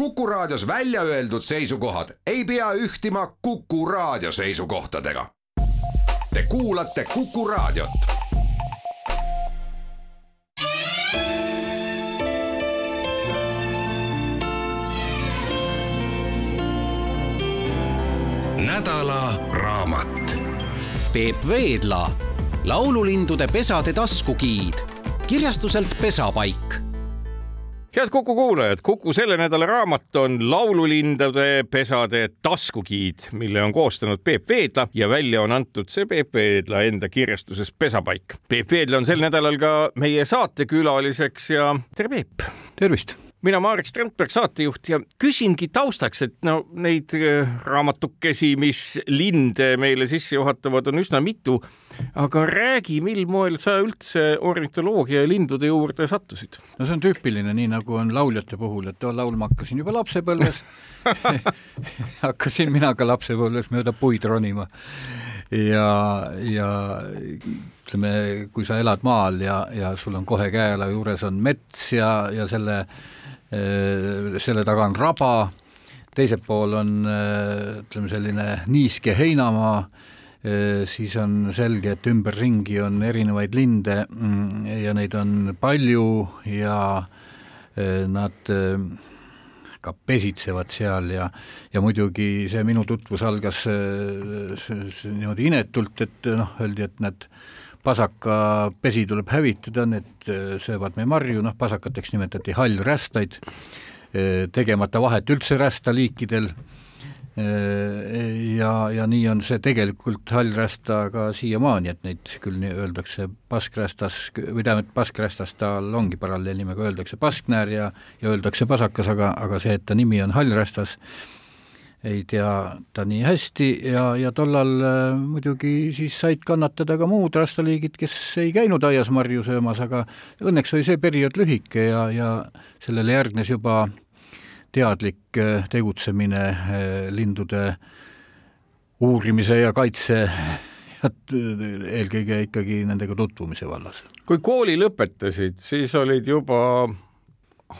Kuku Raadios välja öeldud seisukohad ei pea ühtima Kuku Raadio seisukohtadega. Te kuulate Kuku Raadiot. nädala raamat. Peep Veedla, laululindude pesade taskugiid kirjastuselt Pesapaik head Kuku kuulajad, Kuku selle nädala raamat on laululindude pesade taskugiid, mille on koostanud Peep Veedla ja välja on antud see Peep Veedla enda kirjastuses Pesapaik. Peep Veedla on sel nädalal ka meie saatekülaliseks ja tere, Peep! tervist! Mina, Marek Strandberg, saatejuht ja küsingi taustaks, et no neid äh, raamatukesi, mis linde meile sisse juhatavad, on üsna mitu. aga räägi, mil moel sa üldse ornitoloogia ja lindude juurde sattusid? no see on tüüpiline, nii nagu on lauljate puhul, et laulma hakkasin juba lapsepõlves hakkasin mina ka lapsepõlves mööda puid ronima ja, ja ütleme, kui sa elad maal ja, ja sul on kohe käe-jala juures on mets ja, ja selle Äh, selle taga on raba, teiselt pool on äh, ütleme, selline niiske heinamaa, äh, siis on selge, et ümberringi on erinevaid linde mm, ja neid on palju ja nad ka pesitsevad seal ja, ja muidugi see minu tutvus algas niimoodi inetult, et noh, öeldi, et need pasakapesi tuleb hävitada, need äh, söövad meie marju, noh, pasakateks nimetati hallrästaid, äh, tegemata vahet üldse rästaliikidel äh, ja, ja nii on see tegelikult hallrästa ka siiamaani, et neid küll nii öeldakse paskrästas või tähendab, paskrästas tal ongi paralleelnimega, öeldakse pasknäär ja, ja öeldakse pasakas, aga, aga see, et ta nimi on hallrästas, ei tea ta nii hästi ja, ja tollal äh, muidugi siis said kannatada ka muud rastaliigid, kes ei käinud aias marju söömas, aga õnneks oli see periood lühike ja, ja sellele järgnes juba teadlik äh, tegutsemine äh, lindude uurimise ja kaitse eelkõige ikkagi nendega tutvumise vallas. kui kooli lõpetasid, siis olid juba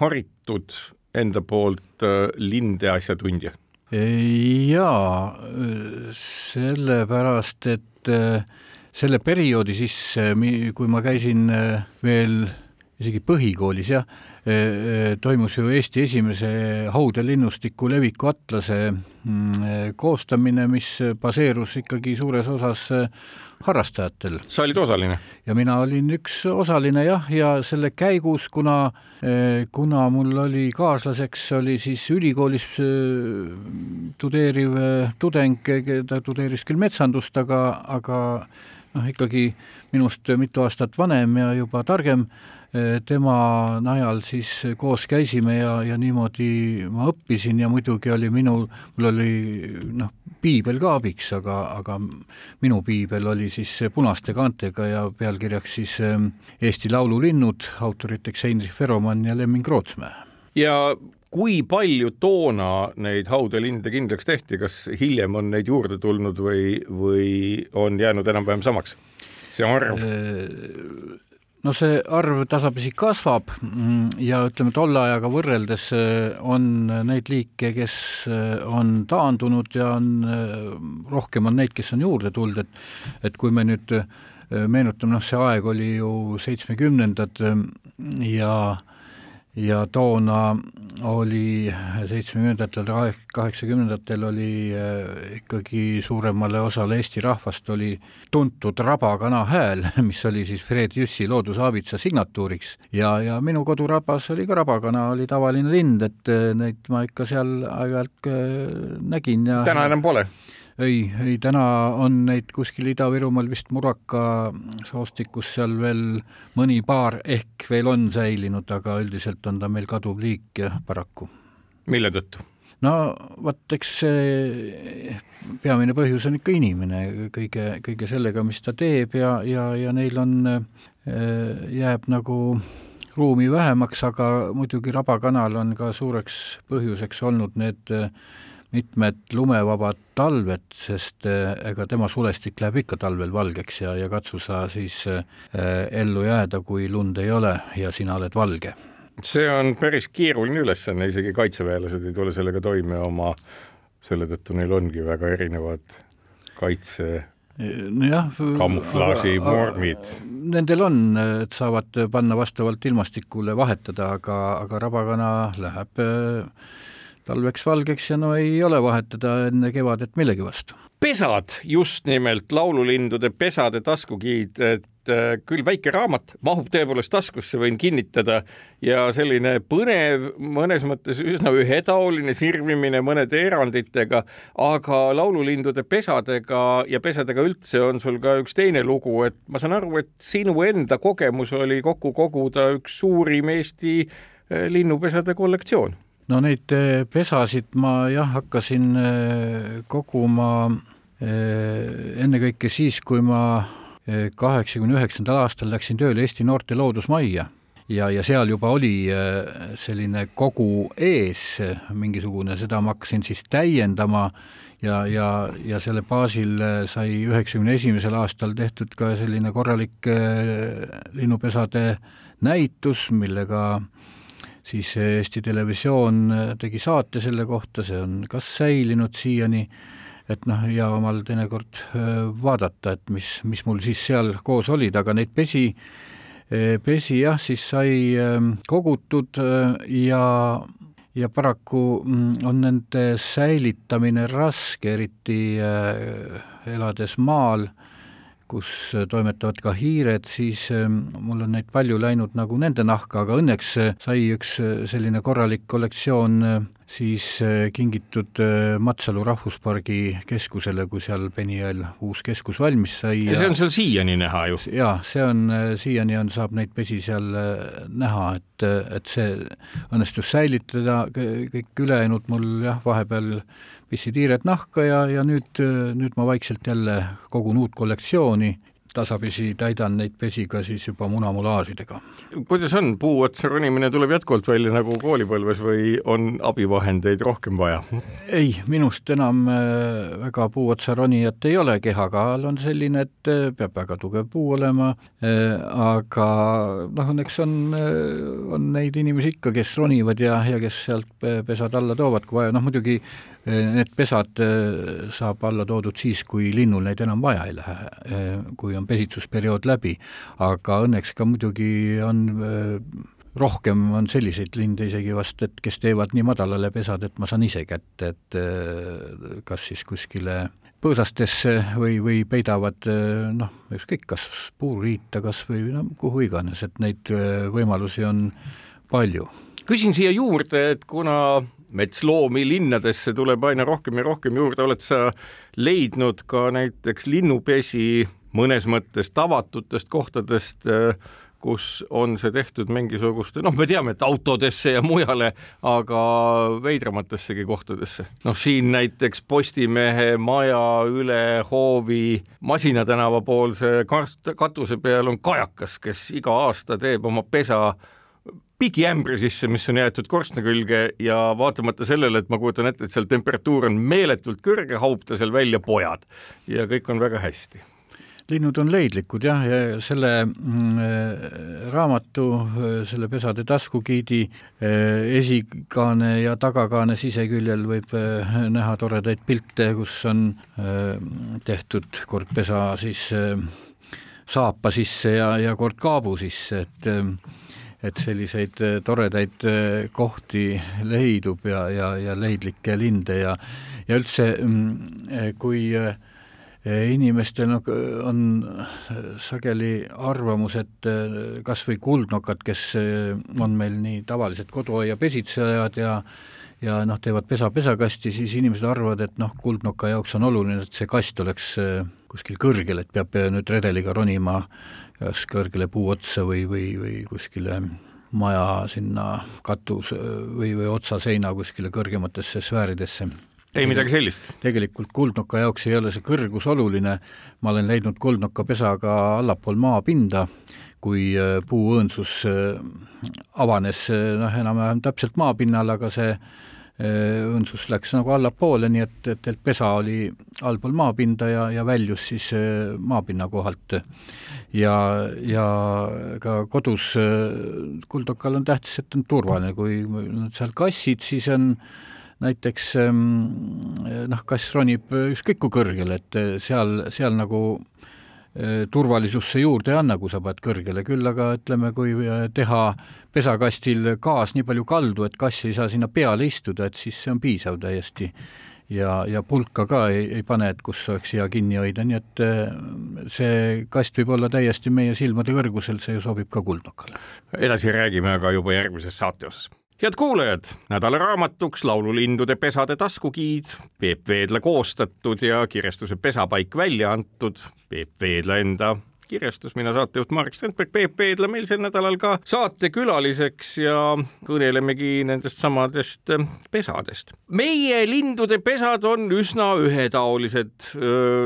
haritud enda poolt linde asjatundja jaa, sellepärast, et äh, selle perioodi sisse, kui ma käisin äh, veel isegi põhikoolis, jah, toimus ju Eesti esimese haudelinnustiku leviku atlase mm, koostamine, mis baseerus ikkagi suures osas harrastajatel. sa olid osaline? ja mina olin üks osaline jah, ja selle käigus, kuna, kuna mul oli kaaslaseks, oli siis ülikoolis tudeeriv tudeng, ta tudeeris küll metsandust, aga, aga noh, ikkagi minust mitu aastat vanem ja juba targem tema najal siis koos käisime ja, ja niimoodi ma õppisin ja muidugi oli minul, mul oli noh, piibel ka abiks, aga, aga minu piibel oli siis punaste kaantega ja pealkirjaks siis ähm, Eesti laululinnud, autoriteks Heinrich Veromann ja Lemming Rootsmäe. ja kui palju toona neid haudelinde kindlaks tehti, kas hiljem on neid juurde tulnud või, või on jäänud enam-vähem samaks, see arv? Äh, no see arv tasapisi kasvab mm, ja ütleme, tolle ajaga võrreldes äh, on neid liike, kes äh, on taandunud ja on, äh, rohkem on neid, kes on juurde tulnud, et et kui me nüüd meenutame, noh, see aeg oli ju seitsmekümnendad ja ja toona oli seitsmekümnendatel, kaheksakümnendatel oli äh, ikkagi suuremale osale Eesti rahvast oli tuntud rabakana hääl, mis oli siis Fred Jüssi loodushaavitsa signatuuriks ja, ja minu kodurabas oli ka rabakana, oli tavaline lind, et äh, neid ma ikka seal aeg-ajalt äh, nägin ja täna enam pole? Ei, ei täna on neid kuskil Ida-Virumaal vist Muraka soostikus seal veel mõni paar ehk veel on säilinud, aga üldiselt on ta meil kaduv liik jah, paraku. mille tõttu? no vot, eks see peamine põhjus on ikka inimene kõige, kõige sellega, mis ta teeb ja, ja, ja neil on, äh, jääb nagu ruumi vähemaks, aga muidugi Rabakanal on ka suureks põhjuseks olnud need äh, mitmed lumevabad talved, sest eh, ega tema sulestik läheb ikka talvel valgeks ja, ja katsu sa siis äh, ellu jääda, kui lund ei ole ja sina oled valge see on päris keeruline ülesanne, isegi kaitseväelased ei tule sellega toime oma, selle tõttu neil ongi väga erinevad kaitse nojah. kamuflaaživormid. Nendel on, et saavad panna vastavalt ilmastikule vahetada, aga, aga rabakana läheb äh, talveks valgeks ja no ei ole vahetada enne kevadet millegi vastu. pesad, just nimelt laululindude pesade taskukiid, et äh, küll väike raamat mahub tõepoolest taskusse, võin kinnitada, ja selline põnev, mõnes mõttes üsna ühetaoline sirvimine mõnede eranditega, aga laululindude pesadega ja pesadega üldse on sul ka üks teine lugu, et ma saan aru, et sinu enda kogemus oli kokku koguda üks suurim Eesti äh, linnupesade kollektsioon no neid eh, pesasid ma jah, hakkasin eh, koguma eh, ennekõike siis, kui ma kaheksakümne üheksandal aastal läksin tööle Eesti Noorte Loodusmajja. Ja, ja seal juba oli selline kogu ees mingisugune, seda ma hakkasin siis täiendama ja, ja, ja selle baasil sai üheksakümne esimesel aastal tehtud ka selline korralik linnupesade näitus, millega äh, siis Eesti Televisioon äh, tegi saate selle kohta, see on kas säilinud siiani, et noh, hea omal teinekord äh, vaadata, et mis, mis mul siis seal koos olid, aga neid pesi, äh, pesi jah, siis sai ähm, kogutud ja ja paraku mm, on nende säilitamine raske, eriti elades maal kus toimetavad ka hiired, siis ähm, mul on neid palju läinud nagu nende nahka, aga õnneks äh, sai üks äh, selline korralik kollektsioon äh, siis kingitud Matsalu rahvuspargi keskusele, kui seal Penijõel uus keskus valmis sai. ja see on seal siiani näha ju? jaa, see on, siiani on, saab neid pesi seal näha, et, et see õnnestus säilitada, kõik ülejäänud mul jah, vahepeal pistsid hiired nahka ja, ja nüüd, nüüd ma vaikselt jälle kogun uut kollektsiooni. Tasapisi täidan neid pesi ka siis juba munamulaažidega. kuidas on, puu otsa ronimine tuleb jätkuvalt välja nagu koolipõlves või on abivahendeid rohkem vaja? ei, minust enam äh, väga puu otsa ronijat ei ole, kehakaal on selline, et äh, peab väga tugev puu olema, äh, aga noh, õnneks on, on neid inimesi ikka, kes ronivad ja, ja kes sealt pesad alla toovad, kui vaja, noh muidugi need pesad saab alla toodud siis, kui linnul neid enam vaja ei lähe, kui on pesitsusperiood läbi, aga õnneks ka muidugi on rohkem on selliseid linde isegi vast, et kes teevad nii madalale pesad, et ma saan ise kätte, et kas siis kuskile põõsastesse või, või peidavad noh, ükskõik, kas puuriita kas või no kuhu iganes, et neid võimalusi on palju. küsin siia juurde, et kuna metsloomi linnadesse tuleb aina rohkem ja rohkem juurde, oled sa leidnud ka näiteks linnupesi mõnes mõttes tavatutest kohtadest, kus on see tehtud mingisuguste, noh, me teame, et autodesse ja mujale, aga veidramatessegi kohtadesse. noh, siin näiteks Postimehe maja üle hoovi Masina tänava poolse katuse peal on kajakas, kes iga aasta teeb oma pesa pigiämbri sisse, mis on jäetud korstna külge ja vaatamata sellele, et ma kujutan ette, et seal temperatuur on meeletult kõrge, haub ta seal välja pojad. Ja kõik on väga hästi. Linnud on leidlikud jah, ja selle mm, äh, raamatu, äh, selle Pesade taskugiidi äh, esikaane ja tagakaane siseküljel võib näha toredaid pilte, kus on tehtud kord pesa siis saapa sisse ja, ja kord kaabu sisse, et et selliseid toredaid kohti leidub ja, ja, ja leidlikke linde ja ja üldse, mm, kui äh, inimestel no, on sageli arvamus, et kas või kuldnokad, kes on meil nii tavalised koduaia pesitsejad ja ja noh, teevad pesa pesakasti, siis inimesed arvavad, et noh, kuldnoka jaoks on oluline, et see kast oleks kuskil kõrgel, et peab nüüd redeliga ronima kas kõrgele puu otsa või, või, või kuskile maja sinna katus või, või otsaseina kuskile kõrgematesse sfääridesse. Ei midagi sellist? tegelikult kuldnoka jaoks ei ole see kõrgus oluline, ma olen leidnud kuldnoka pesa ka allapool maapinda, kui äh, puu õõnsus äh, avanes äh, noh, enam-vähem täpselt maapinnal, aga see õndsus läks nagu allapoole, nii et, et, et pesa oli allpool maapinda ja, ja väljus siis maapinna kohalt. ja, ja ka kodus kuldokal on tähtis, et on turvaline, kui seal kassid, siis on näiteks noh, kass ronib ükskõik kui kõrgele, et seal, seal nagu Äh, turvalisusse juurde ei anna, kui sa paned kõrgele, küll aga ütleme, kui äh, teha pesakastil gaas nii palju kaldu, et kass ei saa sinna peale istuda, et siis see on piisav täiesti. ja, ja pulka ka ei, ei pane, et kus oleks hea kinni hoida, nii et äh, see kast võib olla täiesti meie silmade kõrgusel, see sobib ka kuldnokale. edasi räägime aga juba järgmises saate osas head kuulajad, nädala raamatuks Laululindude pesade taskugiid, Peep Veedla koostatud ja kirjastuse Pesapaik välja antud, Peep Veedla enda kirjastus, mina saatejuht Marek Strandberg, Peep Peedla meil sel nädalal ka saatekülaliseks ja kõnelemegi nendest samadest äh, pesadest. meie lindude pesad on üsna ühetaolised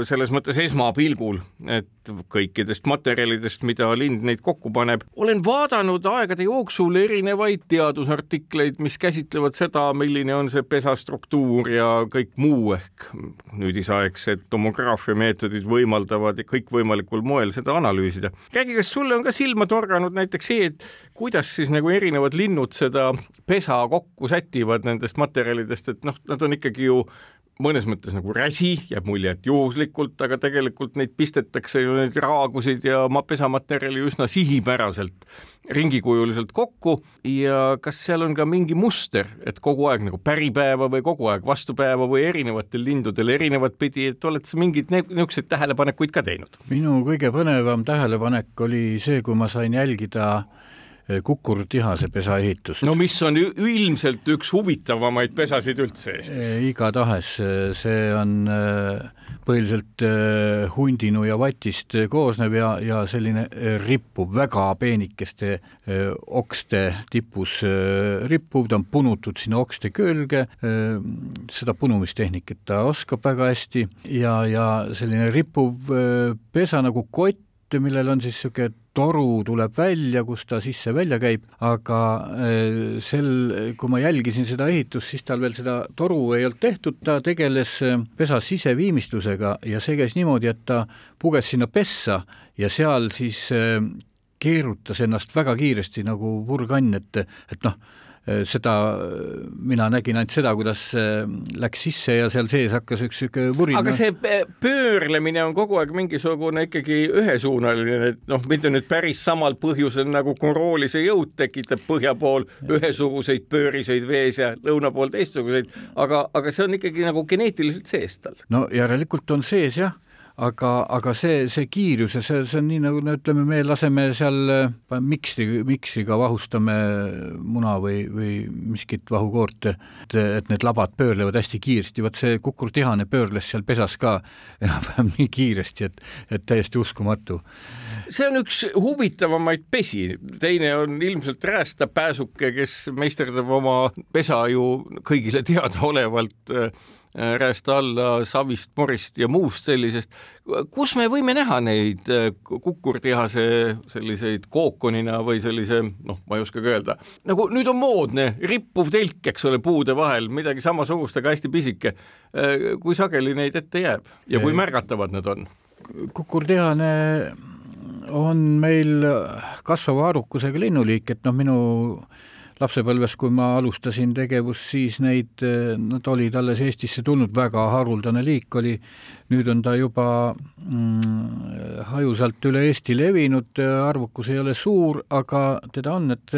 selles mõttes esmapilgul, et kõikidest materjalidest, mida lind neid kokku paneb, olen vaadanud aegade jooksul erinevaid teadusartikleid, mis käsitlevad seda, milline on see pesa struktuur ja kõik muu ehk nüüdisaegsed tomograafia meetodid võimaldavad kõikvõimalikul moel seda analüüsida. räägi, kas sulle on ka silma torganud näiteks see, et kuidas siis nagu erinevad linnud seda pesa kokku sätivad nendest materjalidest, et noh, nad on ikkagi ju mõnes mõttes nagu räsi, jääb mulje, et juhuslikult, aga tegelikult neid pistetakse ju neid raagusid ja pesamaterjali üsna sihipäraselt ringikujuliselt kokku ja kas seal on ka mingi muster, et kogu aeg nagu päripäeva või kogu aeg vastupäeva või erinevatel lindudel erinevat pidi, et oled sa mingeid niisuguseid tähelepanekuid ka teinud? minu kõige põnevam tähelepanek oli see, kui ma sain jälgida äh, kukurtihase pesa ehitust. no mis on ilmselt üks huvitavamaid pesasid üldse Eestis. Igatahes see on põhiliselt hundinu ja vatist koosnev ja, ja selline rippuv, väga peenikeste okste tipus rippuv, ta on punutud sinna okste külge, seda punumistehnikat ta oskab väga hästi ja, ja selline rippuv pesa nagu kott, millel on siis niisugune toru tuleb välja, kus ta sisse-välja käib, aga äh, sel, kui ma jälgisin seda ehitust, siis tal veel seda toru ei olnud tehtud, ta tegeles äh, pesa siseviimistlusega ja see käis niimoodi, et ta puges sinna pessa ja seal siis äh, keerutas ennast väga kiiresti nagu vurgann, et, et noh, seda, mina nägin ainult seda, kuidas äh, läks sisse ja seal sees hakkas üks sihuke vurin. aga see pöörlemine on kogu aeg mingisugune ikkagi ühesuunaline, et noh, mitte nüüd päris samal põhjusel nagu koroolise jõud tekitab põhja pool ühesuguseid pööriseid vees ja lõuna pool teistsuguseid, aga, aga see on ikkagi nagu geneetiliselt sees tal. no järelikult on sees jah aga, aga see, see kiirus ja see, see on nii nagu no ütleme, me laseme seal miksri, miksriga vahustame muna või, või miskit vahukoort, et, et need labad pöörlevad hästi kiiresti, vot see kukurtihane pöörles seal pesas ka enam-vähem nii kiiresti, et, et täiesti uskumatu. see on üks huvitavamaid pesi, teine on ilmselt räästa pääsuke, kes meisterdab oma pesa ju kõigile teadaolevalt äh, Äh, alla savist, morist ja muust sellisest. kus me võime näha neid äh, kukurtihase selliseid kookonina või sellise, noh, ma ei oskagi öelda, nagu nüüd on moodne rippuv telk, eks ole, puude vahel, midagi samasugust, aga hästi pisike. Äh, kui sageli neid ette jääb ja kui märgatavad need on? kukurdihane on meil kasvava arukusega linnuliik, et noh, minu lapsepõlves, kui ma alustasin tegevust, siis neid, nad olid alles Eestisse tulnud, väga haruldane liik oli, nüüd on ta juba mm, hajusalt üle Eesti levinud, arvukus ei ole suur, aga teda on, et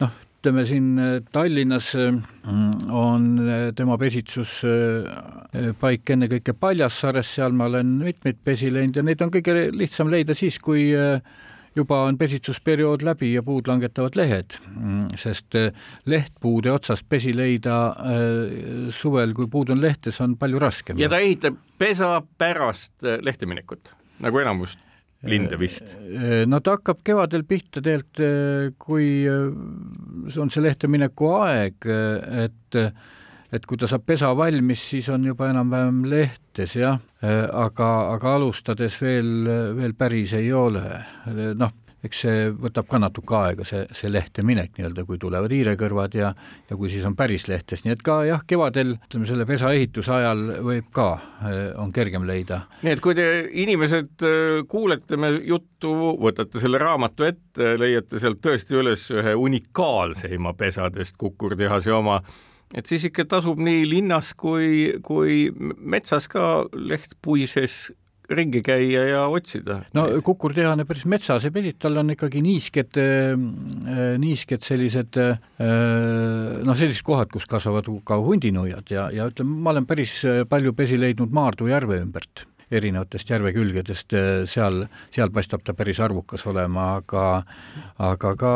noh, ütleme siin Tallinnas mm, on tema pesitsuspaik ennekõike Paljassaares, seal ma olen mitmeid pesi leidnud ja neid on kõige lihtsam leida siis, kui juba on pesitsusperiood läbi ja puud langetavad lehed, mm, sest äh, lehtpuude otsast pesi leida äh, suvel, kui puud on lehtes, on palju raskem. ja ta ehitab pesa pärast äh, lehte minekut, nagu enamus linde vist? no ta hakkab kevadel pihta tegelikult, kui on see lehte mineku aeg, et et kui ta saab pesa valmis, siis on juba enam-vähem lehtes jah, aga, aga alustades veel, veel päris ei ole. noh, eks see võtab ka natuke aega, see, see lehte minek nii-öelda, kui tulevad hiirekõrvad ja ja kui siis on päris lehtes, nii et ka jah, kevadel, ütleme selle pesa ehituse ajal võib ka, on kergem leida. nii et kui te inimesed kuulete me juttu, võtate selle raamatu ette, leiate sealt tõesti üles ühe unikaalseima pesadest Kukur tehase oma et siis ikka tasub nii linnas kui, kui metsas ka lehtpuises ringi käia ja otsida. no kukurdehane päris metsas ei pesi, tal on ikkagi niisked, äh, niisked sellised äh, noh, sellised kohad, kus kasvavad ka hundinuiad ja, ja ütleme, ma olen päris palju pesi leidnud Maardu järve ümbert erinevatest järvekülgedest, seal, seal paistab ta päris arvukas olema, aga aga ka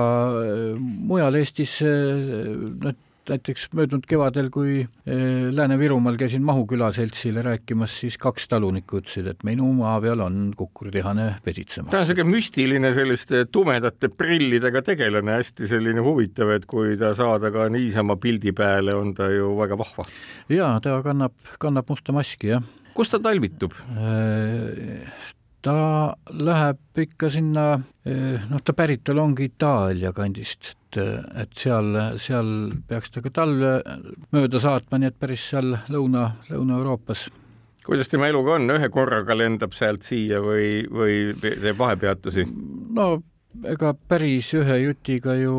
mujal Eestis noh, näiteks möödunud kevadel, kui eh, Lääne-Virumaal käisin Mahu külaseltsile rääkimas, siis kaks talunikku ütlesid, et minu maa peal on kukurtihane pesitsema. ta on niisugune müstiline selliste tumedate prillidega tegelane, hästi selline huvitav, et kui ta saada ka niisama pildi peale, on ta ju väga vahva. jaa, ta kannab, kannab musta maski, jah. kus ta talvitub? Ta läheb ikka sinna, eh, noh, ta päritolu ongi Itaalia kandist, et, et seal, seal peaks ta ka talve mööda saatma, nii et päris seal Lõuna, Lõuna-Euroopas kuidas tema eluga on, ühe korraga lendab sealt siia või, või teeb vahepeatusi? no ega päris ühe jutiga ju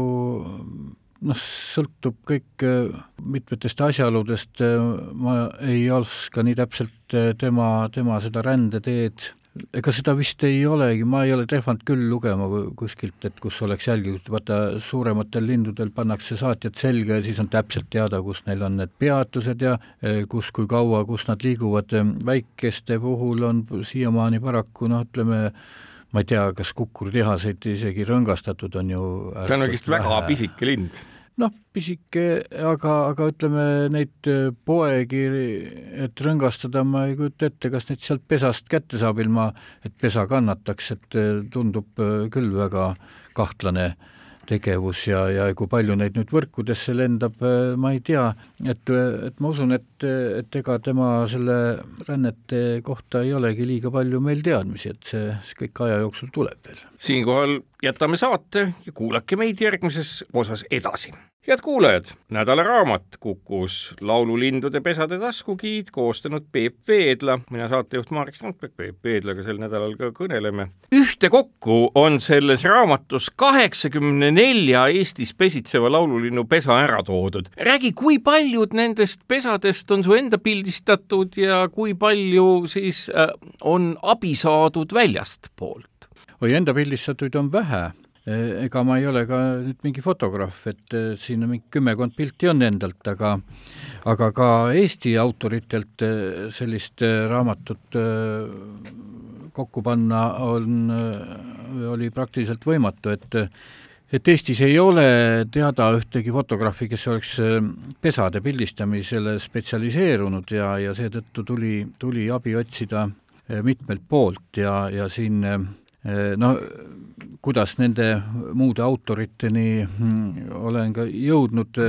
noh, sõltub kõik eh, mitmetest asjaoludest, ma ei oska nii täpselt eh, tema, tema seda rändeteed ega seda vist ei olegi, ma ei ole trehvanud küll lugema kuskilt, et kus oleks jälgitud, vaata suurematel lindudel pannakse saatjad selga ja siis on täpselt teada, kus neil on need peatused ja e, kus, kui kaua, kus nad liiguvad, väikeste puhul on siiamaani paraku noh, ütleme ma ei tea, kas kukurtehaseid isegi rõngastatud on ju see on vist väga pisike lind noh, pisike, aga, aga ütleme neid äh, poegi, et rõngastada ma ei kujuta ette, kas neid sealt pesast kätte saab ilma, et pesa kannataks, et äh, tundub äh, küll väga kahtlane tegevus ja, ja kui palju neid nüüd võrkudesse lendab, ma ei tea, et, et ma usun, et, et ega tema selle rännete kohta ei olegi liiga palju meil teadmisi, et see, see kõik aja jooksul tuleb veel. siinkohal jätame saate ja kuulake meid järgmises osas edasi head kuulajad, nädala raamat Kukus laululindude pesade taskugiid koostanud Peep Veedla, mina saatejuht Marek Strandberg, Peep Veedlaga sel nädalal ka kõneleme. ühtekokku on selles raamatus kaheksakümne nelja Eestis pesitseva laululinnu pesa ära toodud. räägi, kui paljud nendest pesadest on su enda pildistatud ja kui palju siis äh, on abi saadud väljastpoolt? Oi, enda pildistatuid on vähe. Eh, ega ma ei ole ka nüüd mingi fotograaf, et eh, siin on mingi kümmekond pilti on endalt, aga aga ka Eesti autoritelt eh, sellist raamatut kokku panna on, oli praktiliselt võimatu, et et Eestis ei ole teada ühtegi fotograafi, kes oleks pesade pildistamisele spetsialiseerunud ja, ja seetõttu tuli, tuli abi otsida mitmelt poolt ja, ja siin no kuidas nende muude autoriteni mm, olen ka jõudnud,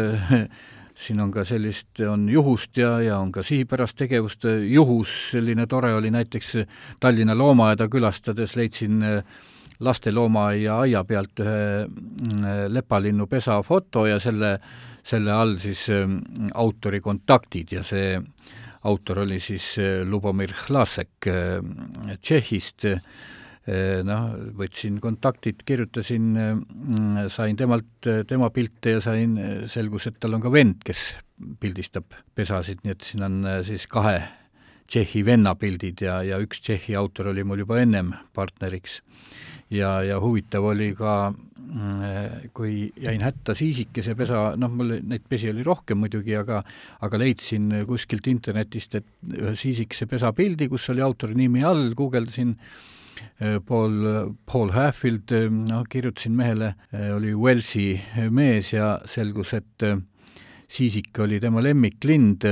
siin on ka sellist, on juhust ja, ja on ka sihipärast tegevust, juhus selline tore oli näiteks Tallinna loomaaeda külastades leidsin laste loomaaia aia pealt ühe mm, lepalinnu pesa foto ja selle, selle all siis autori kontaktid ja see autor oli siis Lubomir Hlasek Tšehhist, Eh, noh, võtsin kontaktid, kirjutasin, mm, sain temalt tema pilte ja sain, selgus, et tal on ka vend, kes pildistab pesasid, nii et siin on eh, siis kahe Tšehhi venna pildid ja, ja üks Tšehhi autor oli mul juba ennem partneriks. ja, ja huvitav oli ka, mm, eh, kui jäin hätta siisikese pesa, noh, mul neid pesi oli rohkem muidugi, aga aga leidsin kuskilt internetist, et ühe siisikese pesa pildi, kus oli autori nimi all, guugeldasin Äh, Paul, Paul Halfield, äh, noh, kirjutasin mehele, äh, oli Walesi mees ja selgus, et siisik oli tema lemmiklind,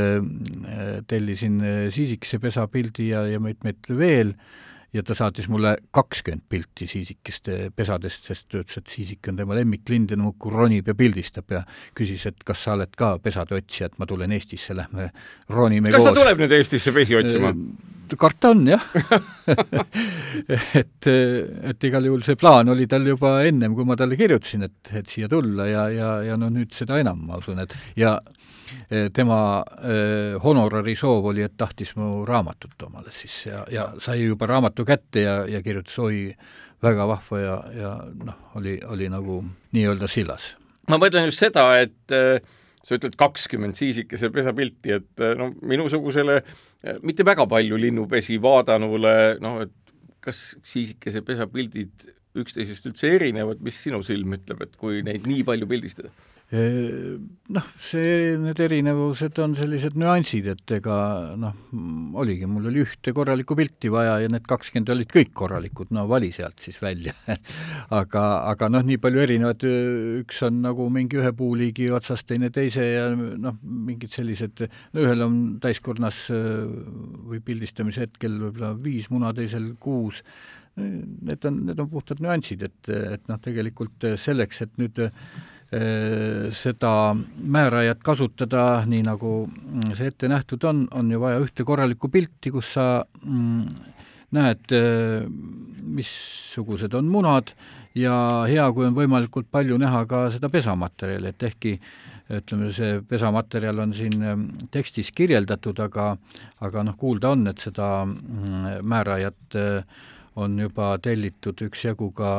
tellisin siisikese pesapildi ja, ja mitmeid veel ja ta saatis mulle kakskümmend pilti siisikeste pesadest, sest ta ütles, et siisik on tema lemmiklind ja muudkui ronib ja pildistab ja küsis, et kas sa oled ka pesade otsija, et ma tulen Eestisse, lähme ronime kas koos. ta tuleb nüüd Eestisse pesi otsima? Karta on jah et, et igal juhul see plaan oli tal juba ennem, kui ma talle kirjutasin, et, et siia tulla ja, ja, ja no nüüd seda enam, ma usun, et ja eh, tema eh, honorari soov oli, et tahtis mu raamatut omale siis ja, ja sai juba raamatu kätte ja, ja kirjutas, oi, väga vahva ja, ja noh, oli, oli nagu nii-öelda sillas. ma mõtlen just seda, et äh sa ütled kakskümmend siisikese pesapilti, et eh, no minusugusele eh, mitte väga palju linnupesi vaadanule, noh, et kas siisikese pesapildid üksteisest üldse erinevad, mis sinu silm ütleb, et kui neid nii palju pildistada? Noh, see, need erinevused on sellised nüansid, et ega noh, oligi, mul oli ühte korralikku pilti vaja ja need kakskümmend olid kõik korralikud, no vali sealt siis välja. Aga, aga noh, nii palju erinevad, üks on nagu mingi ühe puuliigi otsas, teine teise ja noh, mingid sellised, no ühel on täiskornas või pildistamise hetkel võib-olla viis muna, teisel kuus, need on, need on puhtad nüansid, et, et noh, tegelikult selleks, et nüüd seda määrajat kasutada, nii nagu mm, see ette nähtud on, on ju vaja ühte korralikku pilti, kus sa mm, näed, äh, missugused on munad ja hea, kui on võimalikult palju näha ka seda pesamaterjali, et ehkki ütleme, see pesamaterjal on siin ähm, tekstis kirjeldatud, aga aga noh, kuulda on, et seda mm, määrajat äh, on juba tellitud üksjagu ka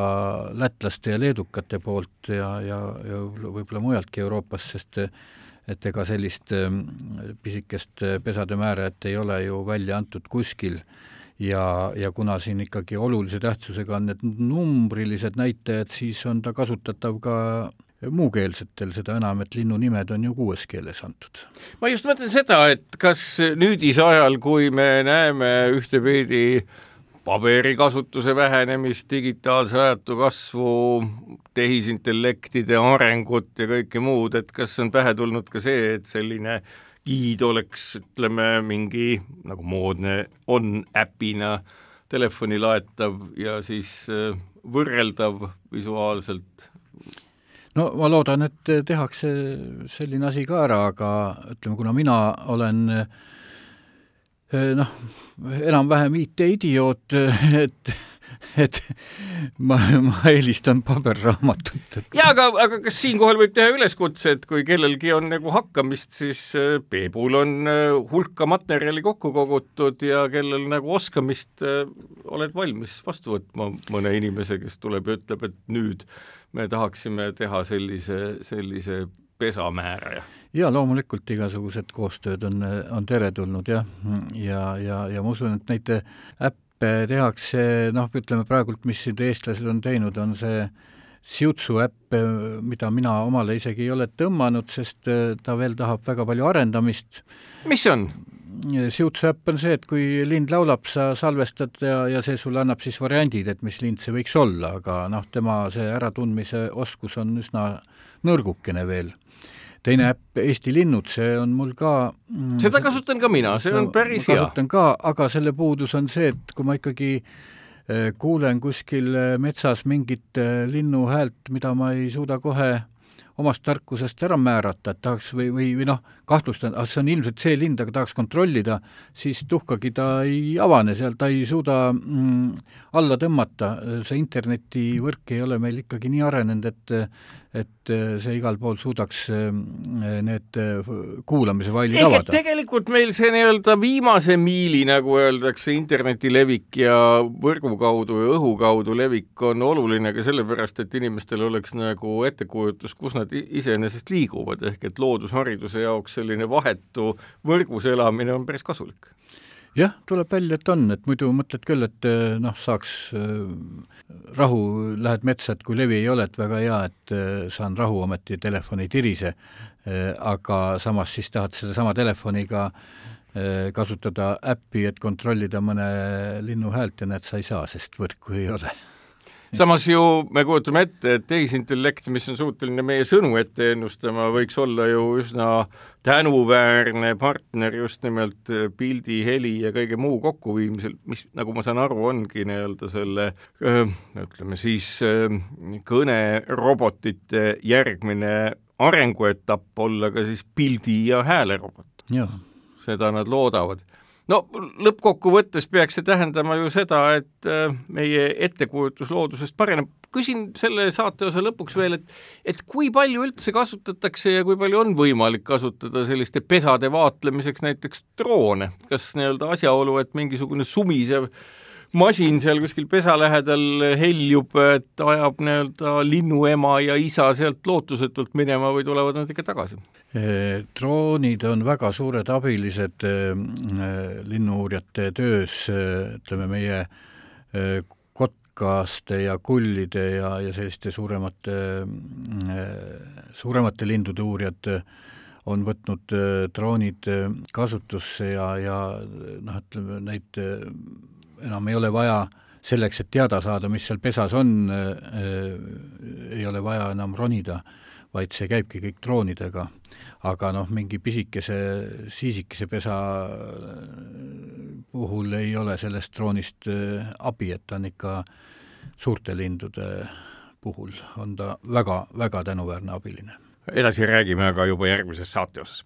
lätlaste ja leedukate poolt ja, ja, ja võib-olla mujaltki Euroopas, sest et ega sellist ähm, pisikest pesade määrajat ei ole ju välja antud kuskil ja, ja kuna siin ikkagi olulise tähtsusega on need numbrilised näitajad, siis on ta kasutatav ka muukeelsetel, seda enam, et linnunimed on ju kuues keeles antud. ma just mõtlen seda, et kas nüüdisajal, kui me näeme ühtepidi äh, paberikasutuse vähenemist, digitaalse ajatu kasvu, tehisintellektide arengut ja kõike muud, et kas on pähe tulnud ka see, et selline giid oleks, ütleme, mingi nagu moodne on äpina telefoni laetav ja siis äh, võrreldav visuaalselt? no ma loodan, et tehakse selline asi ka ära, aga ütleme, kuna mina olen äh, noh, enam-vähem IT-idioot, et et ma, ma eelistan paberraamatut. jaa, aga, aga kas siinkohal võib teha üleskutse, et kui kellelgi on nagu hakkamist, siis äh, Peebul on äh, hulka materjali kokku kogutud ja kellel nagu oskamist, äh, oled valmis vastu võtma mõne inimese, kes tuleb ja ütleb, et nüüd me tahaksime teha sellise, sellise pesamääraja? jaa, loomulikult igasugused koostööd on, on teretulnud jah, ja, ja, ja ma usun, et neid äppe tehakse, noh, ütleme praegult, mis siin eestlased on teinud, on see Siutsu äpp, mida mina omale isegi ei ole tõmmanud, sest ta veel tahab väga palju arendamist. mis see on? Siutsu äpp on see, et kui lind laulab, sa salvestad ja, ja see sulle annab siis variandid, et mis lind see võiks olla, aga noh, tema see äratundmise oskus on üsna nõrgukene veel teine äpp Eesti linnud, see on mul ka mm, seda kasutan ka mina, see on päris hea. kasutan ka, aga selle puudus on see, et kui ma ikkagi eh, kuulen kuskil eh, metsas mingit eh, linnu häält, mida ma ei suuda kohe omast tarkusest ära määrata, et tahaks või, või, või noh, kahtlustan, ah see on ilmselt see lind, aga tahaks kontrollida, siis tuhkagi ta ei avane seal, ta ei suuda mm, alla tõmmata, see internetivõrk ei ole meil ikkagi nii arenenud, et et see igal pool suudaks need kuulamise failid avada. tegelikult meil see nii-öelda viimase miili, nagu öeldakse, interneti levik ja võrgu kaudu ja õhu kaudu levik on oluline ka sellepärast, et inimestel oleks nagu ettekujutus, kus nad iseenesest liiguvad, ehk et loodushariduse jaoks selline vahetu võrgus elamine on päris kasulik. Jah, tuleb välja, et on, et muidu mõtled küll, et eh, noh, saaks äh, rahu, lähed metsa, et kui levi ei ole, et väga hea, et äh, saan rahu, ometi telefon ei tirise äh,, aga samas siis tahad sedasama telefoniga kasutada äppi, et kontrollida mõne linnu häält ja näed, sa ei saa, sest võrku ei ole samas ju me kujutame ette, et tehisintellekt, mis on suuteline meie sõnu ette ennustama, võiks olla ju üsna tänuväärne partner just nimelt pildi, heli ja kõige muu kokkuviimisel, mis, nagu ma saan aru, ongi nii-öelda selle ütleme siis kõnerobotite järgmine arenguetapp olla ka siis pildi- ja häälerobot. seda nad loodavad no lõppkokkuvõttes peaks see tähendama ju seda, et äh, meie ettekujutus loodusest pareneb. küsin selle saateosa lõpuks veel, et et kui palju üldse kasutatakse ja kui palju on võimalik kasutada selliste pesade vaatlemiseks näiteks droone, kas nii-öelda asjaolu, et mingisugune sumisev masin seal kuskil pesa lähedal heljub, et ajab nii-öelda linnuema ja isa sealt lootusetult minema või tulevad nad ikka tagasi? droonid on väga suured abilised linnu-uurijate töös, ütleme meie kotkaste ja kullide ja, ja selliste suuremate, suuremate lindude uurijad on võtnud droonid kasutusse ja, ja noh, ütleme neid enam ei ole vaja selleks, et teada saada, mis seal pesas on äh,, ei ole vaja enam ronida, vaid see käibki kõik droonidega. aga noh, mingi pisikese siisikese pesa puhul ei ole sellest droonist äh, abi, et ta on ikka suurte lindude puhul on ta väga-väga tänuväärne abiline. edasi räägime aga juba järgmises saate osas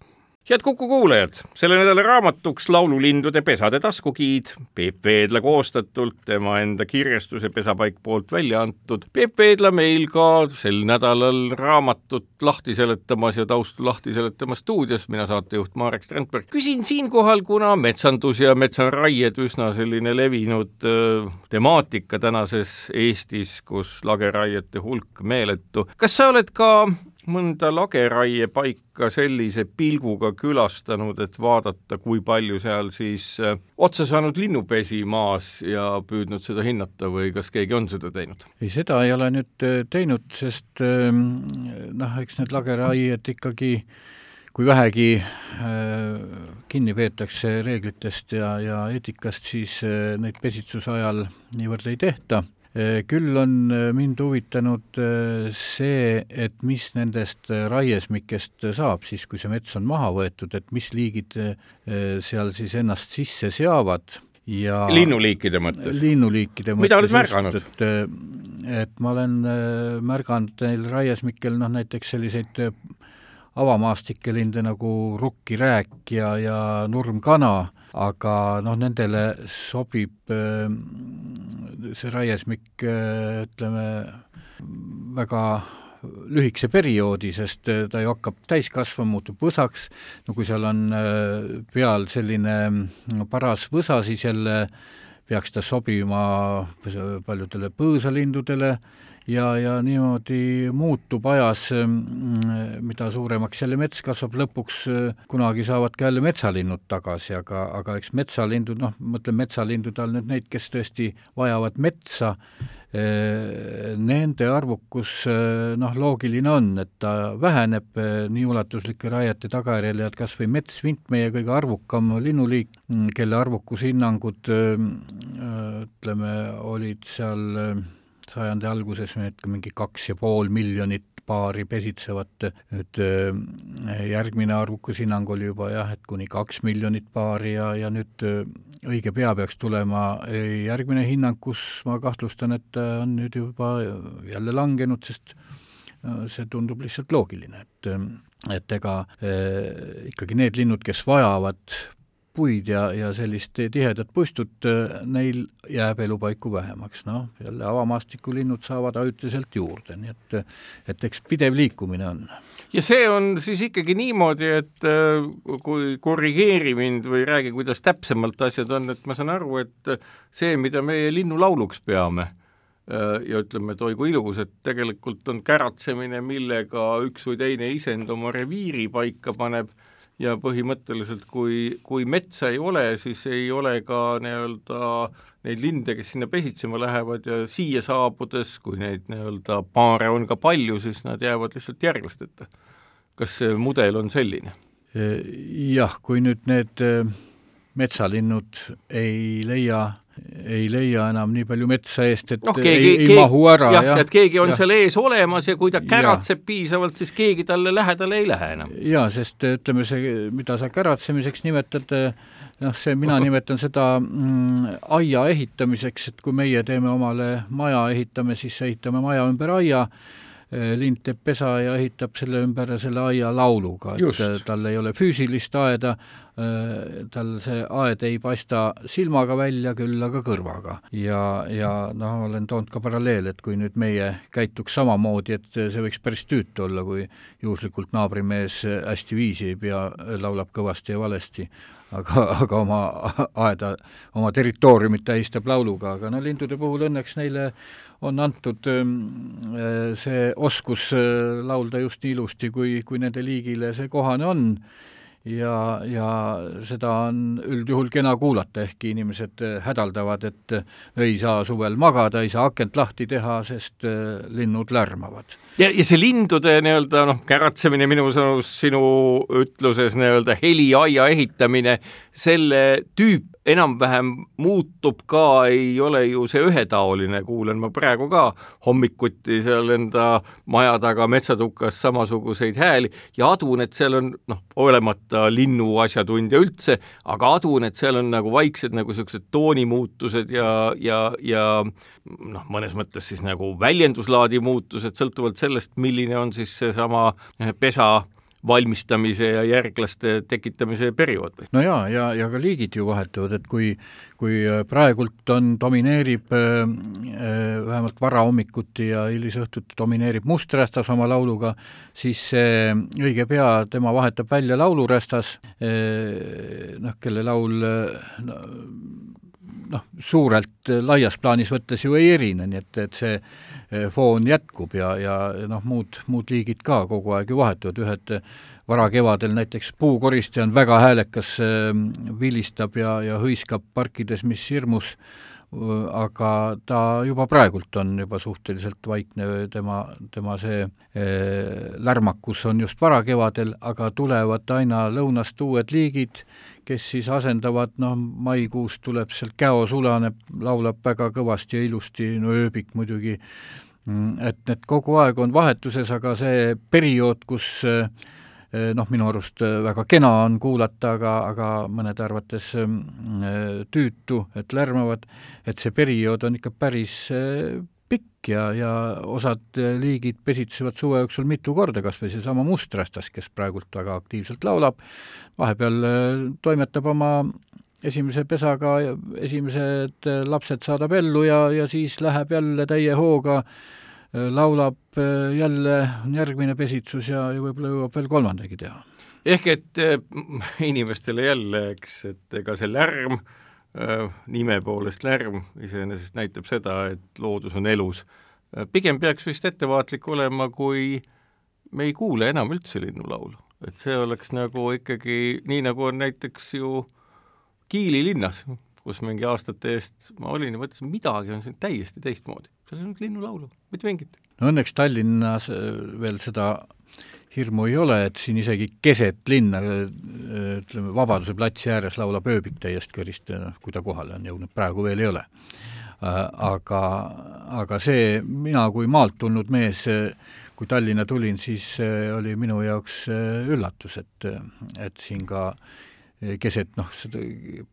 head Kuku kuulajad, selle nädala raamatuks Laululindude pesade taskugiid, Peep Veedla koostatult, tema enda kirjastuse Pesapaik poolt välja antud. Peep Veedla meil ka sel nädalal raamatut lahti seletamas ja taustu lahti seletamas stuudios, mina saatejuht Marek Strandberg. küsin siinkohal, kuna metsandus ja metsaraied üsna selline levinud äh, temaatika tänases Eestis, kus lageraiete hulk meeletu, kas sa oled ka mõnda lageraiepaika sellise pilguga külastanud, et vaadata, kui palju seal siis äh, otsa saanud linnupesi maas ja püüdnud seda hinnata või kas keegi on seda teinud? ei, seda ei ole nüüd äh, teinud, sest ähm, noh, eks need lageraied ikkagi kui vähegi äh, kinni peetakse reeglitest ja, ja eetikast, siis neid pesitsuse ajal niivõrd ei tehta küll on äh, mind huvitanud äh, see, et mis nendest raiesmikest saab siis, kui see mets on maha võetud, et mis liigid seal siis ennast sisse seavad ja linnuliikide mõttes? linnuliikide mõttes. mida oled märganud? et, et ma olen märganud neil raiesmikel noh, näiteks selliseid avamaastike linde nagu rukkirääk ja, ja nurmkana aga noh, nendele sobib äh, see raiesmik äh, ütleme, väga lühikese perioodi, sest äh, ta ju hakkab täis kasvama, muutub võsaks, no kui seal on peal selline no, paras võsa, siis jälle peaks ta sobima paljudele põõsalindudele ja, ja niimoodi muutub ajas, mm, mida suuremaks jälle mets kasvab, lõpuks äh, kunagi saavad ka jälle metsalinnud tagasi, aga, aga eks metsalindud, noh, mõtlen metsalindude all nüüd neid, kes tõesti vajavad metsa, äh, nende arvukus äh, noh, loogiline on, et ta väheneb nii ulatuslike raiete tagajärjel ja et kas või metsvint, meie kõige arvukam linnuliik, mm, kelle arvukushinnangud ütleme, olid seal sajandi alguses mingi kaks ja pool miljonit paari pesitsevat, nüüd äh, järgmine arvukushinnang oli juba jah, et kuni kaks miljonit paari ja, ja nüüd äh, õige pea peaks tulema äh, järgmine hinnang, kus ma kahtlustan, et on nüüd juba jälle langenud, sest see tundub lihtsalt loogiline, et et ega eh, ikkagi need linnud, kes vajavad puid ja, ja sellist tihedat puistut, neil jääb elupaiku vähemaks, noh, jälle avamaastikulinnud saavad ajutiselt juurde, nii et et eks pidev liikumine on. ja see on siis ikkagi niimoodi, et äh, kui korrigeeri mind või räägi, kuidas täpsemalt asjad on, et ma saan aru, et see, mida meie linnulauluks peame, äh, ja ütleme, et oi kui ilus, et tegelikult on käratsemine, millega üks või teine isend oma reviiri paika paneb ja põhimõtteliselt kui, kui metsa ei ole, siis ei ole ka nii-öelda neid linde, kes sinna pesitsema lähevad ja siia saabudes, kui neid nii-öelda paare on ka palju, siis nad jäävad lihtsalt järglasteta. kas see mudel on selline? jah, kui nüüd need äh, metsalinnud ei leia ei leia enam nii palju metsa eest, et noh, keegi, ei, ei mahu ära. jah ja., et keegi on ja. seal ees olemas ja kui ta käratseb ja. piisavalt, siis keegi talle lähedale ei lähe enam. jaa, sest ütleme, see, mida sa käratsemiseks nimetad, noh, see, mina nimetan seda mm, aia ehitamiseks, et kui meie teeme omale maja, ehitame, siis ehitame maja ümber aia Äh, lind teeb pesa ja ehitab selle ümber selle aia lauluga, et tal ei ole füüsilist aeda, tal see aed ei paista silmaga välja, küll aga kõrvaga. ja, ja noh, olen toonud ka paralleele, et kui nüüd meie käituks samamoodi, et see võiks päris tüütu olla, kui juhuslikult naabrimees hästi viisi ei pea, laulab kõvasti ja valesti, aga, aga oma aeda, oma territooriumit tähistab lauluga, aga no lindude puhul õnneks neile on antud ähm, see oskus äh, laulda just nii ilusti, kui, kui nende liigile see kohane on ja, ja seda on üldjuhul kena kuulata, ehkki inimesed äh, hädaldavad, et äh, ei saa suvel magada, ei saa akent lahti teha, sest äh, linnud lärmavad. ja, ja see lindude nii-öelda noh, käratsemine minu sõnus, sinu ütluses nii-öelda heliaia ehitamine, selle tüüp enam-vähem muutub ka, ei ole ju see ühetaoline, kuulen ma praegu ka. hommikuti seal enda maja taga metsatukas samasuguseid hääli ja adun, et seal on noh, olemata linnuasjatundja üldse, aga adun, et seal on nagu vaiksed nagu niisugused toonimuutused ja, ja, ja noh, mõnes mõttes siis nagu väljenduslaadi muutused, sõltuvalt sellest, milline on siis seesama pesa valmistamise ja järglaste tekitamise periood või? no jaa, ja, ja, ja ka liigid ju vahetuvad, et kui, kui äh, praegult on, domineerib äh, äh, vähemalt varahommikuti ja hilisõhtuti domineerib musträstas oma lauluga, siis äh, õige pea tema vahetab välja laulurästas äh,, noh, kelle laul no, noh, suurelt laias plaanis võttes ju ei erine, nii et, et see Eh, foon jätkub ja, ja noh, muud, muud liigid ka kogu aeg ju vahetuvad, ühed varakevadel näiteks puukoristaja on väga häälekas, eh, vilistab ja, ja hõiskab parkides, mis hirmus, aga ta juba praegult on juba suhteliselt vaikne, tema, tema see eh, lärmakus on just varakevadel, aga tulevad aina lõunast uued liigid, kes siis asendavad, noh, maikuus tuleb sealt Käo sulaneb, laulab väga kõvasti ja ilusti, no ööbik muidugi, mm, et need kogu aeg on vahetuses, aga see periood, kus eh, noh, minu arust väga kena on kuulata, aga, aga mõnede arvates mm, tüütu, et lärmavad, et see periood on ikka päris eh, pikk ja, ja osad liigid pesitsevad suve jooksul mitu korda, kas või seesama musträstas, kes praegult väga aktiivselt laulab, vahepeal äh, toimetab oma esimese pesaga, esimesed äh, lapsed saadab ellu ja, ja siis läheb jälle täie hooga, laulab jälle, on järgmine pesitsus ja, ja võib-olla jõuab veel kolmandagi teha. ehk et inimestele jälle, eks, et ega see lärm Äh, nime poolest lärm iseenesest näitab seda, et loodus on elus. Äh, pigem peaks vist ettevaatlik olema, kui me ei kuule enam üldse linnulaulu. et see oleks nagu ikkagi nii, nagu on näiteks ju Kiili linnas, kus mingi aastate eest ma olin ja mõtlesin, midagi on siin täiesti teistmoodi. seal ei olnud linnulaulu, mitte mingit. no õnneks Tallinnas äh, veel seda hirmu ei ole, et siin isegi keset linna, ütleme, Vabaduse platsi ääres laulab ööbik täiesti kõrist, noh, kui ta kohale on jõudnud, praegu veel ei ole. Aga, aga see, mina kui maalt tulnud mees, kui Tallinna tulin, siis oli minu jaoks üllatus, et, et siin ka keset noh, seda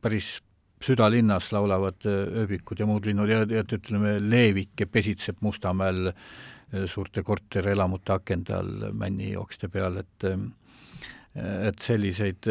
päris südalinnas laulavad ööbikud ja muud linnud ja, ja ütleme, Leevike pesitseb Mustamäel äh, suurte korterelamute akende all männijookste peal, et et selliseid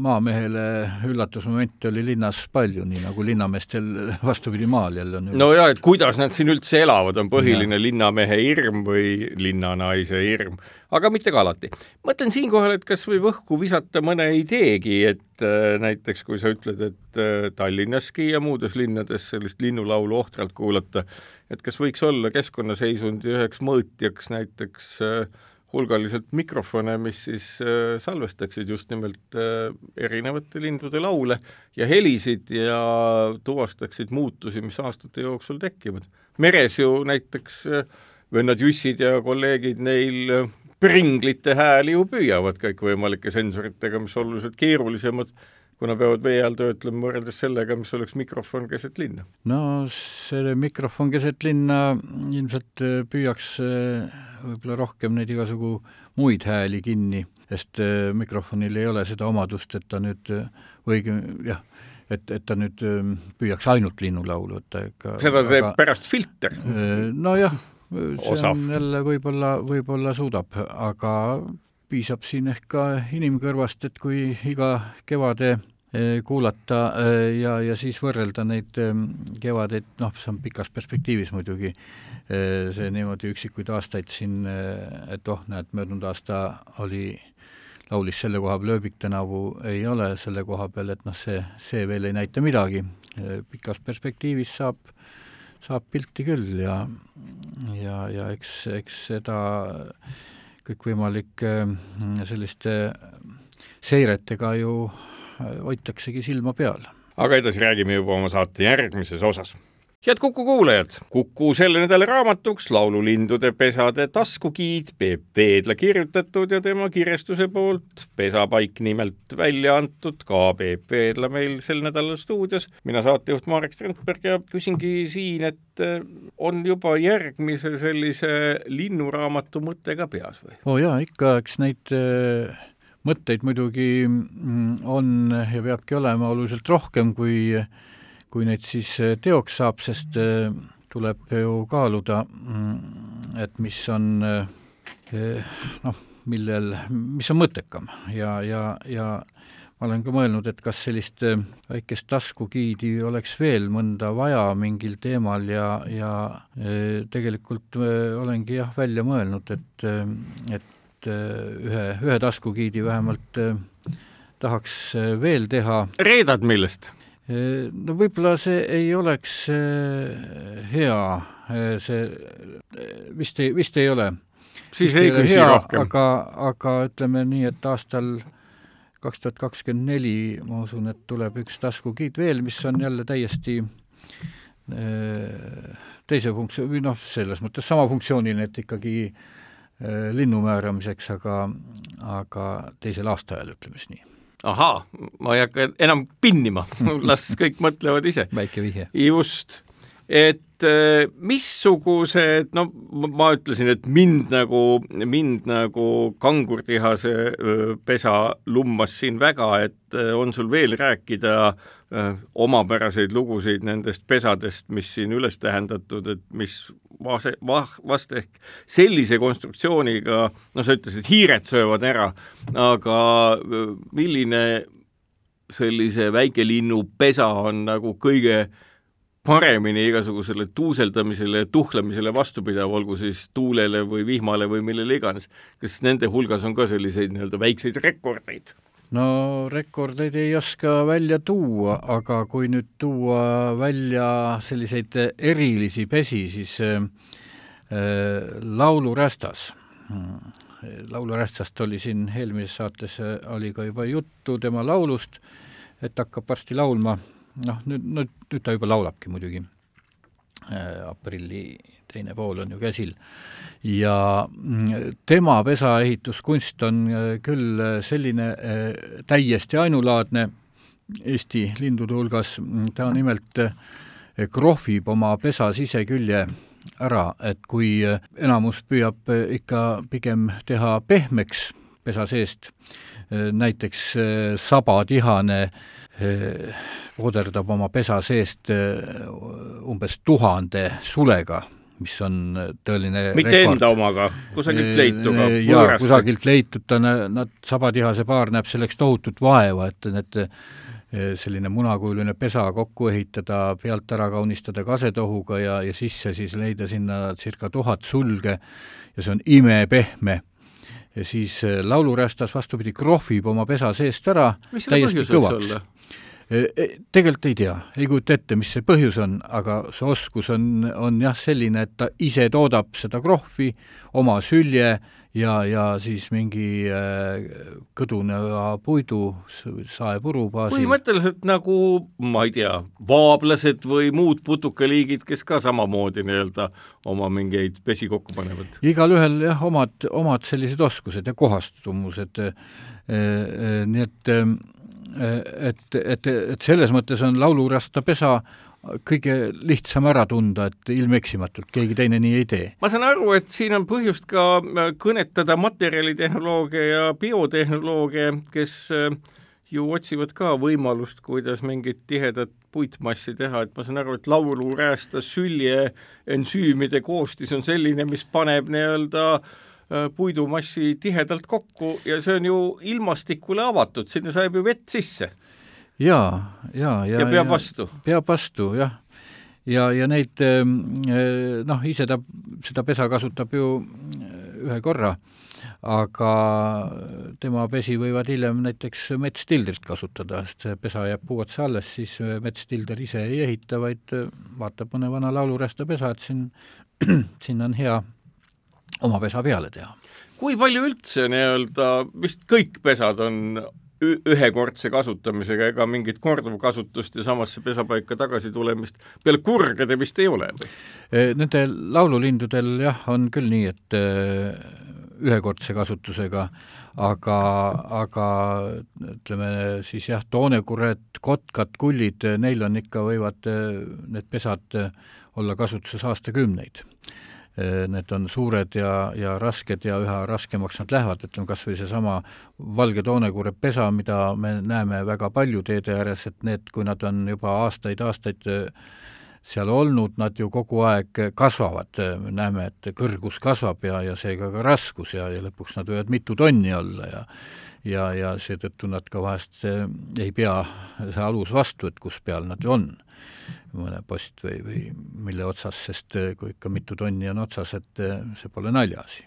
maamehele üllatusmomente oli linnas palju, nii nagu linnameestel vastupidi maal jälle on. no ja, et kuidas nad siin üldse elavad, on põhiline ja. linnamehe hirm või linnanaise hirm, aga mitte ka alati. mõtlen siinkohal, et kas võib õhku visata mõne ideegi, et äh, näiteks kui sa ütled, et äh, Tallinnaski ja muudes linnades sellist linnulaulu ohtralt kuulata, et kas võiks olla keskkonnaseisundi üheks mõõtjaks näiteks äh, hulgaliselt mikrofone, mis siis äh, salvestaksid just nimelt äh, erinevate lindude laule ja helisid ja tuvastaksid muutusi, mis aastate jooksul tekivad. meres ju näiteks vennad Jussid ja kolleegid neil pringlite hääli ju püüavad kõikvõimalike sensoritega, mis oluliselt keerulisemad kuna peavad vee all töötlema võrreldes sellega, mis oleks mikrofon keset linna? no see mikrofon keset linna ilmselt äh, püüaks võib-olla rohkem neid igasugu muid hääli kinni, sest äh, mikrofonil ei ole seda omadust, et ta nüüd äh, või jah, et, et ta nüüd püüaks ainult linnulaulu, et ta ikka seda teeb pärast filter. nojah, see Osav. on jälle võib-olla, võib-olla suudab, aga piisab siin ehk ka inimkõrvast, et kui iga kevade eh, kuulata eh, ja, ja siis võrrelda neid kevadeid, noh, see on pikas perspektiivis muidugi, see niimoodi üksikuid aastaid siin, et oh, näed, möödunud aasta oli laulis selle koha peal ööbik tänavu ei ole selle koha peal, et noh, see, see veel ei näita midagi. pikas perspektiivis saab, saab pilti küll ja, ja, ja eks, eks seda kõikvõimalike selliste seiretega ju hoitaksegi silma peal. aga edasi räägime juba oma saate järgmises osas head Kuku kuulajad, Kuku selle nädala raamatuks Laululindude pesade taskugiid Peep Veedla kirjutatud ja tema kirjastuse poolt Pesapaik nimelt välja antud, ka Peep Veedla meil sel nädalal stuudios. mina saatejuht Marek Strandberg ja küsingi siin, et eh, on juba järgmise sellise linnuraamatu mõte ka peas või? oo oh jaa, ikka, eks neid äh mõtteid muidugi mm, on ja peabki olema oluliselt rohkem, kui kui neid siis äh, teoks saab, sest äh, tuleb ju kaaluda, mm, et mis on äh, noh, millel, mis on mõttekam ja, ja, ja ma olen ka mõelnud, et kas sellist väikest taskugiidi oleks veel mõnda vaja mingil teemal ja, ja tegelikult olengi jah, välja mõelnud, et, et ühe, ühe taskugiidi vähemalt tahaks veel teha. reedad millest? No võib-olla see ei oleks äh, hea, äh, see äh, vist ei, vist ei ole. siis vist ei küsi hea, rohkem. aga, aga ütleme nii, et aastal kaks tuhat kakskümmend neli ma usun, et tuleb üks taskugiid veel, mis on jälle täiesti teise funktsioon, või noh, selles mõttes sama funktsiooniline, et ikkagi linnu määramiseks, aga, aga teisel aastaajal, ütleme siis nii ahaa, ma ei hakka enam pinnima, las kõik mõtlevad ise. väike vihje. just, et äh, missugused, no ma ütlesin, et mind nagu, mind nagu kangurtihase pesa lummas siin väga, et äh, on sul veel rääkida omapäraseid lugusid nendest pesadest, mis siin üles tähendatud, et mis vase, vah-, vast ehk sellise konstruktsiooniga, no sa ütlesid, hiired söövad ära, aga milline sellise väikelinnu pesa on nagu kõige paremini igasugusele tuuseldamisele ja tuhlemisele vastupidav, olgu siis tuulele või vihmale või millele iganes. kas nende hulgas on ka selliseid nii-öelda väikseid rekordeid? no rekordeid ei oska välja tuua, aga kui nüüd tuua välja selliseid erilisi pesi, siis äh, laulurästas laulurästast oli siin eelmises saates, äh, oli ka juba juttu tema laulust, et hakkab varsti laulma, noh, nüüd, nüüd, nüüd ta juba laulabki muidugi. Äh,, aprilli teine pool on ju käsil. Ja mm, tema pesaehituskunst on äh, küll äh, selline täiesti ainulaadne Eesti lindude hulgas, ta nimelt krohvib oma pesa sisekülje ära, et kui enamus püüab ikka pigem teha pehmeks pesa seest, näiteks sabatihane vooderdab oma pesa seest umbes tuhande sulega mis on tõeline mitte rekord. enda omaga, kusagilt leitud ka? jaa, kusagilt leitud, ta, nad, sabatihase paar näeb selleks tohutut vaeva, et need selline munakujuline pesa kokku ehitada, pealt ära kaunistada kasetohuga ja, ja sisse siis leida sinna circa tuhat sulge ja see on imepehme ja siis laulurästas vastupidi, krohvib oma pesa seest ära täiesti kõvaks tegelikult ei tea, ei kujuta ette, mis see põhjus on, aga see oskus on, on jah selline, et ta ise toodab seda krohvi, oma sülje ja, ja siis mingi äh, kõduneva puidu, saepuru baasil. põhimõtteliselt nagu, ma ei tea, vaablased või muud putukaliigid, kes ka samamoodi nii-öelda oma mingeid pesi kokku panevad. igalühel jah, omad, omad sellised oskused ja kohastumused e,, e, nii et äh, et, et, et selles mõttes on laulurasta pesa kõige lihtsam ära tunda, et ilmeksimatult keegi teine nii ei tee. ma saan aru, et siin on põhjust ka äh, kõnetada materjalitehnoloogia ja biotehnoloogia, kes äh, ju otsivad ka võimalust, kuidas mingit tihedat puitmassi teha, et ma saan aru, et lauluräästa sülje ensüümide koostis on selline, mis paneb nii-öelda puidumassi tihedalt kokku ja see on ju ilmastikule avatud, sinna sajab ju vett sisse. ja, ja, ja. ja peab vastu. peab vastu, jah. ja, ja neid noh, ise ta seda pesa kasutab ju ühe korra aga tema pesi võivad hiljem näiteks metstildrit kasutada, sest see pesa jääb puu otsa alles, siis metstilder ise ei ehita, vaid vaatab mõne vana lauluresta pesa, et siin, sinna on hea oma pesa peale teha. kui palju üldse nii-öelda, vist kõik pesad on ühekordse kasutamisega, ega mingit korduvkasutust ja samasse pesapaika tagasi tulemist peale kurgede vist ei ole või? Nende laululindudel jah, on küll nii, et ühekordse kasutusega, aga, aga ütleme siis jah, toonekured, kotkad, kullid, neil on ikka, võivad need pesad olla kasutuses aastakümneid. Need on suured ja, ja rasked ja üha raskemaks nad lähevad, ütleme kas või seesama valge toonekure pesa, mida me näeme väga palju teede ääres, et need, kui nad on juba aastaid-aastaid seal olnud, nad ju kogu aeg kasvavad, me näeme, et kõrgus kasvab ja, ja seega ka raskus ja, ja lõpuks nad võivad mitu tonni olla ja ja, ja seetõttu nad ka vahest eh, ei pea see alus vastu, et kus peal nad on, mõne post või, või mille otsas, sest eh, kui ikka mitu tonni on otsas, et eh, see pole naljaasi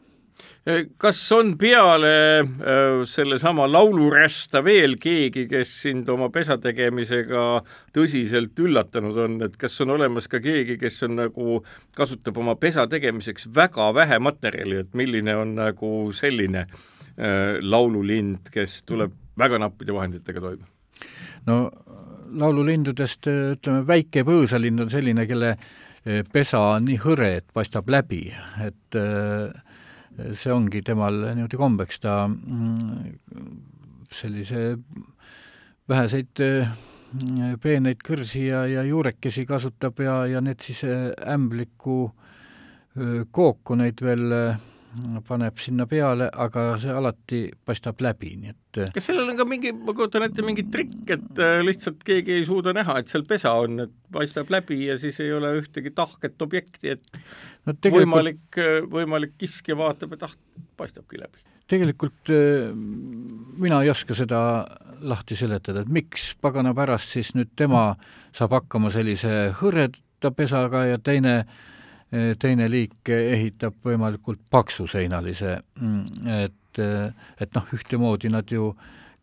kas on peale sellesama laulurästa veel keegi, kes sind oma pesa tegemisega tõsiselt üllatanud on, et kas on olemas ka keegi, kes on nagu, kasutab oma pesa tegemiseks väga vähe materjali, et milline on nagu selline laululind, kes tuleb väga nappide vahenditega toime? no laululindudest ütleme, väike põõsalind on selline, kelle äh, pesa on nii hõre, et paistab läbi, et äh, see ongi temal niimoodi kombeks, ta mm, sellise väheseid mm, peeneid kõrsi ja, ja juurekesi kasutab ja, ja need siis äh, ämbliku kooku neid veel paneb sinna peale, aga see alati paistab läbi, nii et äh, kas sellel on ka mingi, ma kujutan ette, mingi trikk, et äh, lihtsalt keegi ei suuda näha, et seal pesa on, et paistab läbi ja siis ei ole ühtegi tahket objekti, et no tegelikult... võimalik, äh, võimalik kiskja vaatab, et ah, paistabki läbi. tegelikult mina ei oska seda lahti seletada, et miks pagana pärast siis nüüd tema saab hakkama sellise hõreda pesaga ja teine äh, teine liik ehitab võimalikult paksuseinalise, mm, et, et noh, ühtemoodi nad ju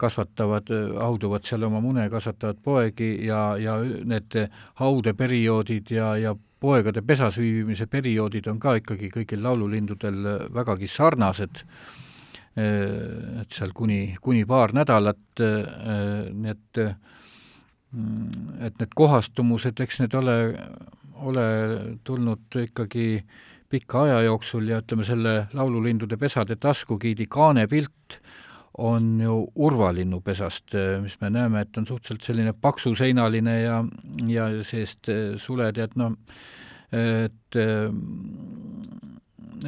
kasvatavad, hauduvad seal oma mune, kasvatavad poegi ja, ja need haudeperioodid ja, ja poegade pesas viibimise perioodid on ka ikkagi kõigil laululindudel vägagi sarnased, et seal kuni, kuni paar nädalat, nii et mm, et need kohastumused, eks need ole ole tulnud ikkagi pika aja jooksul ja ütleme, selle laululindude pesade taskugiidi kaanepilt on ju urvalinnu pesast, mis me näeme, et on suhteliselt selline paksuseinaline ja, ja seest suled ja et noh, et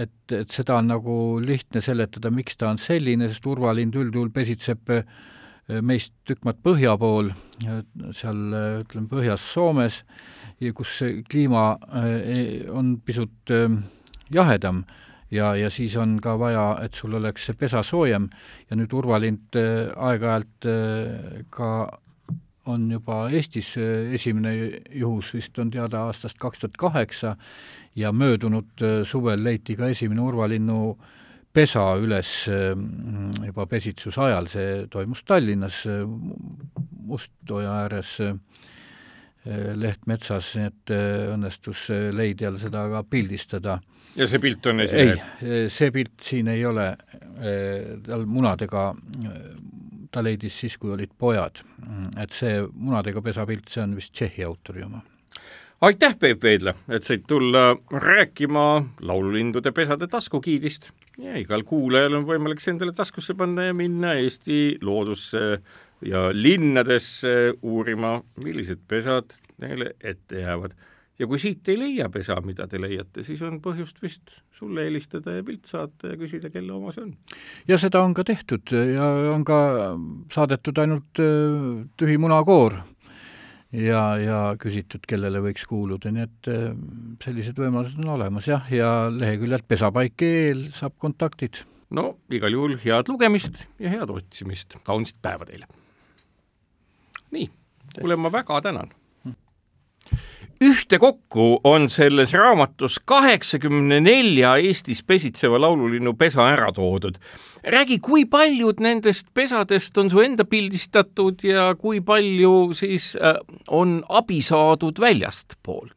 et, et seda on nagu lihtne seletada, miks ta on selline, sest urvalind üldjuhul pesitseb meist tükk maad põhja pool, seal ütleme, põhjas Soomes ja kus kliima äh, on pisut ähm, jahedam ja, ja siis on ka vaja, et sul oleks see pesa soojem. Ja nüüd urvalind äh, aeg-ajalt äh, ka on juba Eestis esimene juhus vist on teada aastast kaks tuhat kaheksa ja möödunud suvel leiti ka esimene urvalinnu pesa üles juba pesitsuse ajal, see toimus Tallinnas Must-Oja ääres Eh, leht metsas, nii et eh, õnnestus leidjal seda ka pildistada. ja see pilt on esimene? ei, see pilt siin ei ole, eh, tal munadega, ta leidis siis, kui olid pojad. et see munadega pesapilt, see on vist Tšehhi autori oma. aitäh, Peep Veedla, et said tulla rääkima laululindude pesade taskugiidist ja igal kuulajal on võimalik see endale taskusse panna ja minna Eesti loodusse ja linnadesse uurima, millised pesad neile ette jäävad. ja kui siit ei leia pesa, mida te leiate, siis on põhjust vist sulle helistada ja pilt saata ja küsida, kelle oma see on. ja seda on ka tehtud ja on ka saadetud ainult äh, tühi munakoor ja, ja küsitud, kellele võiks kuuluda, nii et äh, sellised võimalused on olemas jah, ja leheküljelt pesapaik.ee-l saab kontaktid. no igal juhul head lugemist ja head otsimist, kaunist päeva teile! Nii, kuule, ma väga tänan ühtekokku on selles raamatus kaheksakümne nelja Eestis pesitseva laululinnu pesa ära toodud. räägi, kui paljud nendest pesadest on su enda pildistatud ja kui palju siis äh, on abi saadud väljastpoolt?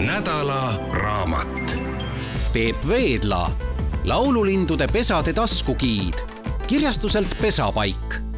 nädala raamat. Peep Veedla, laululindude pesade taskugiid kirjastuselt Pesapaik